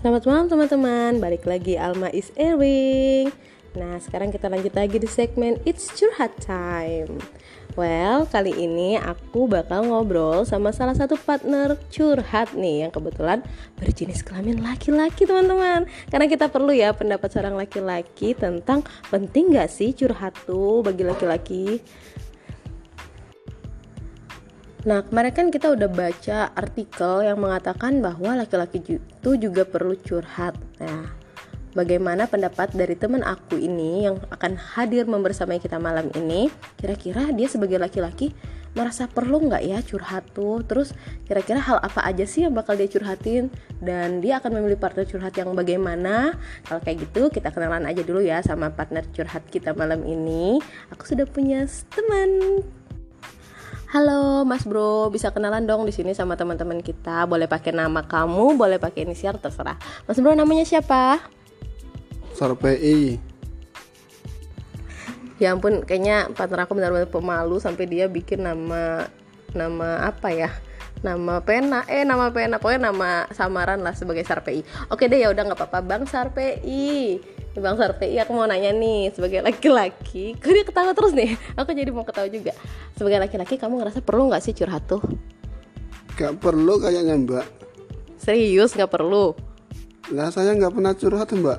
Selamat malam teman-teman, balik lagi Alma is airing Nah sekarang kita lanjut lagi di segmen It's Curhat Time. Well, kali ini aku bakal ngobrol sama salah satu partner curhat nih Yang kebetulan berjenis kelamin laki-laki teman-teman. Karena kita perlu ya pendapat seorang laki-laki tentang penting gak sih curhat tuh bagi laki-laki Nah, kemarin kan kita udah baca artikel yang mengatakan bahwa laki-laki itu juga perlu curhat. Nah, bagaimana pendapat dari teman aku ini yang akan hadir membersamai kita malam ini? Kira-kira dia sebagai laki-laki merasa perlu nggak ya curhat tuh? Terus kira-kira hal apa aja sih yang bakal dia curhatin? Dan dia akan memilih partner curhat yang bagaimana? Kalau kayak gitu, kita kenalan aja dulu ya sama partner curhat kita malam ini. Aku sudah punya teman Halo Mas Bro, bisa kenalan dong di sini sama teman-teman kita. Boleh pakai nama kamu, boleh pakai inisial terserah. Mas Bro namanya siapa? Sarpei. Ya ampun, kayaknya partner aku benar-benar pemalu sampai dia bikin nama nama apa ya? Nama pena, eh nama pena, pokoknya nama samaran lah sebagai Sarpei. Oke deh ya udah nggak apa-apa, Bang Sarpei. Bang Sarpei aku mau nanya nih sebagai laki-laki kok dia ketawa terus nih aku jadi mau ketawa juga sebagai laki-laki kamu ngerasa perlu nggak sih curhat tuh Gak perlu kayaknya mbak serius nggak perlu Lah saya nggak pernah curhat mbak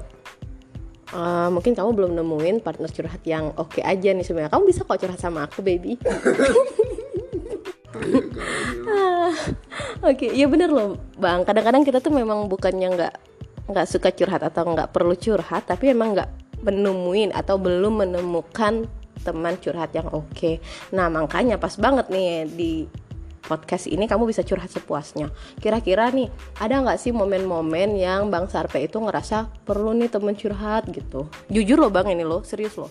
Uh, mungkin kamu belum nemuin partner curhat yang oke okay aja nih sebenarnya. Kamu bisa kok curhat sama aku, baby. Ah, oke, okay. ya bener loh, bang. Kadang-kadang kita tuh memang bukannya nggak nggak suka curhat atau nggak perlu curhat, tapi emang nggak menemuin atau belum menemukan teman curhat yang oke. Nah makanya pas banget nih di podcast ini kamu bisa curhat sepuasnya. Kira-kira nih ada nggak sih momen-momen yang Bang Sarpe itu ngerasa perlu nih temen curhat gitu? Jujur loh Bang ini loh, serius loh.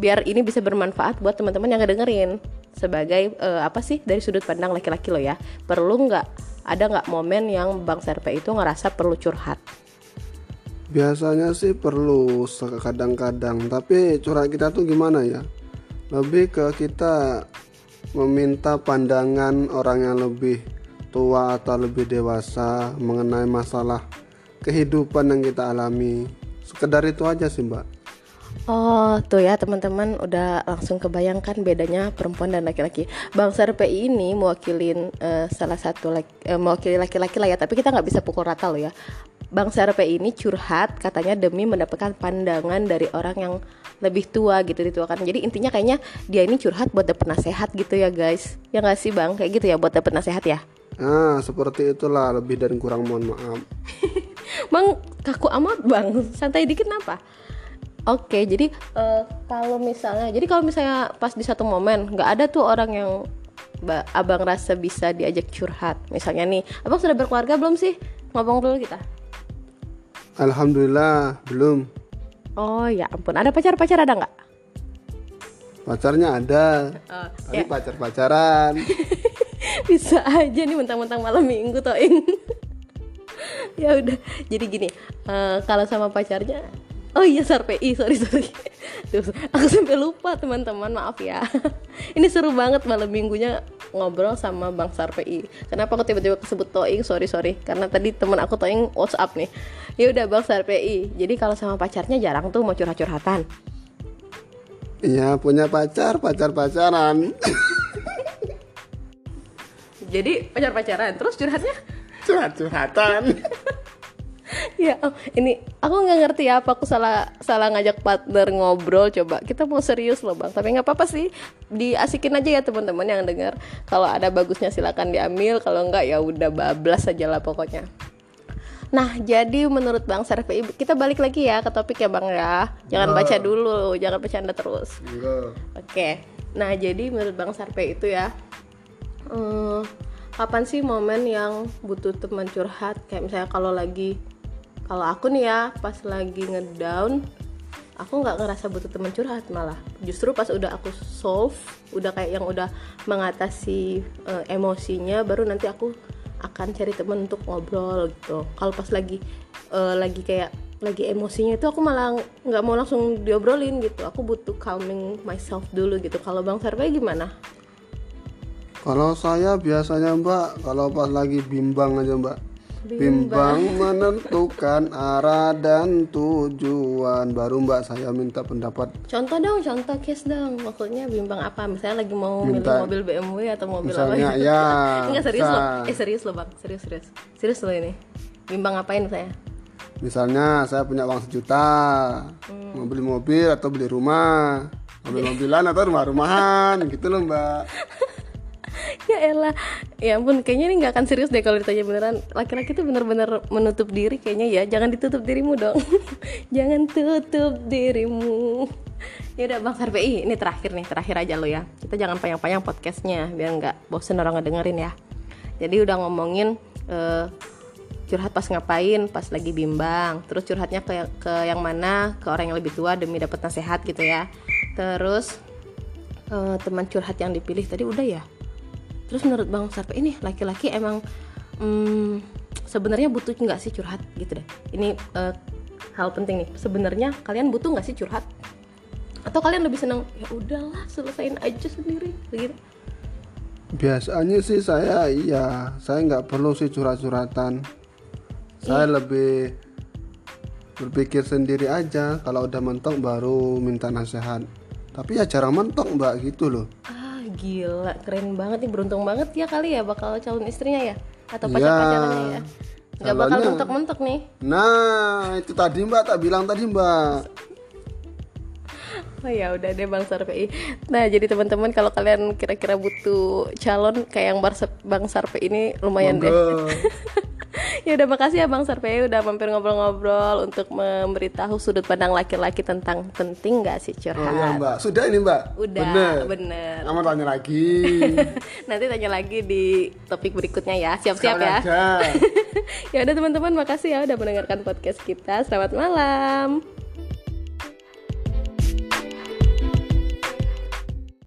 Biar ini bisa bermanfaat buat teman-teman yang ngedengerin sebagai uh, apa sih dari sudut pandang laki-laki lo ya. Perlu nggak ada nggak momen yang Bang Sarpe itu ngerasa perlu curhat? Biasanya sih perlu kadang-kadang, tapi curhat kita tuh gimana ya? Lebih ke kita meminta pandangan orang yang lebih tua atau lebih dewasa mengenai masalah kehidupan yang kita alami. Sekedar itu aja sih, Mbak. Oh, tuh ya teman-teman udah langsung kebayangkan bedanya perempuan dan laki-laki. Bang Sarpi ini mewakilin uh, salah satu laki, uh, mewakili laki-laki lah ya, tapi kita nggak bisa pukul rata loh ya. Bang Sarpe ini curhat katanya demi mendapatkan pandangan dari orang yang lebih tua gitu dituakan. Jadi intinya kayaknya dia ini curhat buat dapet nasehat gitu ya guys. Ya nggak sih bang? Kayak gitu ya buat dapet nasehat ya? Ah seperti itulah lebih dan kurang mohon maaf. bang kaku amat bang. Santai dikit kenapa? Oke jadi uh, kalau misalnya jadi kalau misalnya pas di satu momen nggak ada tuh orang yang abang rasa bisa diajak curhat. Misalnya nih abang sudah berkeluarga belum sih? Ngomong dulu kita. Alhamdulillah belum. Oh ya ampun, ada pacar pacar ada nggak? Pacarnya ada, uh, tapi ya. pacar pacaran. Bisa aja nih mentang-mentang malam minggu toing. ya udah, jadi gini, uh, kalau sama pacarnya Oh iya Sarpi, sorry sorry. aku sampai lupa teman-teman, maaf ya. Ini seru banget malam minggunya ngobrol sama Bang Sarpi. Kenapa aku tiba-tiba kesebut Toing? Sorry sorry, karena tadi teman aku Toing WhatsApp nih. Ya udah Bang Sarpi. Jadi kalau sama pacarnya jarang tuh mau curhat-curhatan. Iya punya pacar, pacar-pacaran. Jadi pacar-pacaran, terus curhatnya? Curhat-curhatan. ya oh, ini aku nggak ngerti ya apa aku salah salah ngajak partner ngobrol coba kita mau serius loh bang tapi nggak apa-apa sih diasikin aja ya teman-teman yang dengar kalau ada bagusnya silakan diambil kalau nggak ya udah bablas aja lah pokoknya Nah, jadi menurut Bang Servi, kita balik lagi ya ke topik ya Bang ya. Jangan baca dulu, jangan bercanda terus. Oke. Okay. Nah, jadi menurut Bang Servi itu ya, hmm, kapan sih momen yang butuh teman curhat? Kayak misalnya kalau lagi kalau aku nih ya pas lagi ngedown aku nggak ngerasa butuh teman curhat malah justru pas udah aku solve udah kayak yang udah mengatasi uh, emosinya baru nanti aku akan cari temen untuk ngobrol gitu. Kalau pas lagi uh, lagi kayak lagi emosinya itu aku malah nggak mau langsung diobrolin gitu. Aku butuh calming myself dulu gitu. Kalau bang Sarpe gimana? Kalau saya biasanya mbak kalau pas lagi bimbang aja mbak Bimbang menentukan arah dan tujuan Baru mbak saya minta pendapat Contoh dong, contoh case dong. Maksudnya bimbang apa? Misalnya lagi mau Minta- milih mobil BMW atau mobil Misalnya apa? ya Enggak serius bisa. loh. Eh serius loh bang, serius serius. Serius loh ini. Bimbang ngapain saya? Misalnya saya punya uang sejuta Mau beli mobil atau beli rumah Mobil-mobilan atau rumah-rumahan Gitu loh mbak ya elah, ya ampun kayaknya ini nggak akan serius deh kalau ditanya beneran. Laki-laki tuh bener-bener menutup diri kayaknya ya. Jangan ditutup dirimu dong. Jangan tutup dirimu. Ya udah Bang Sarpei, ini terakhir nih, terakhir aja lo ya. Kita jangan panjang-panjang podcastnya biar nggak bosen orang ngedengerin ya. Jadi udah ngomongin eh, curhat pas ngapain, pas lagi bimbang. Terus curhatnya ke ke yang mana? Ke orang yang lebih tua demi dapat nasihat gitu ya. Terus eh, teman curhat yang dipilih tadi udah ya. Terus menurut Bang Sarpe ini laki-laki emang hmm, sebenarnya butuh nggak sih curhat gitu deh. Ini eh, hal penting nih. Sebenarnya kalian butuh nggak sih curhat? Atau kalian lebih senang ya udahlah selesain aja sendiri begitu? Biasanya sih saya iya Saya nggak perlu sih curhat-curhatan Saya lebih berpikir sendiri aja Kalau udah mentok baru minta nasihat Tapi ya jarang mentok mbak gitu loh Ah gila keren banget nih beruntung banget ya kali ya bakal calon istrinya ya atau Iya. pacar-pacarannya ya. Nggak bakal mentok-mentok nih. Nah itu tadi mbak tak bilang tadi mbak Oh ya udah deh Bang Sarpei. Nah jadi teman-teman kalau kalian kira-kira butuh calon kayak yang Bang Sarpei ini lumayan deh. Ya udah makasih ya Bang Sarpei udah mampir ngobrol-ngobrol untuk memberitahu sudut pandang laki-laki tentang penting nggak sih Oh curhat. iya mbak Sudah ini mbak Udah Bener bener. Kamu tanya lagi Nanti tanya lagi di topik berikutnya ya. Siap-siap ya. ya udah teman-teman makasih ya udah mendengarkan podcast kita. Selamat malam.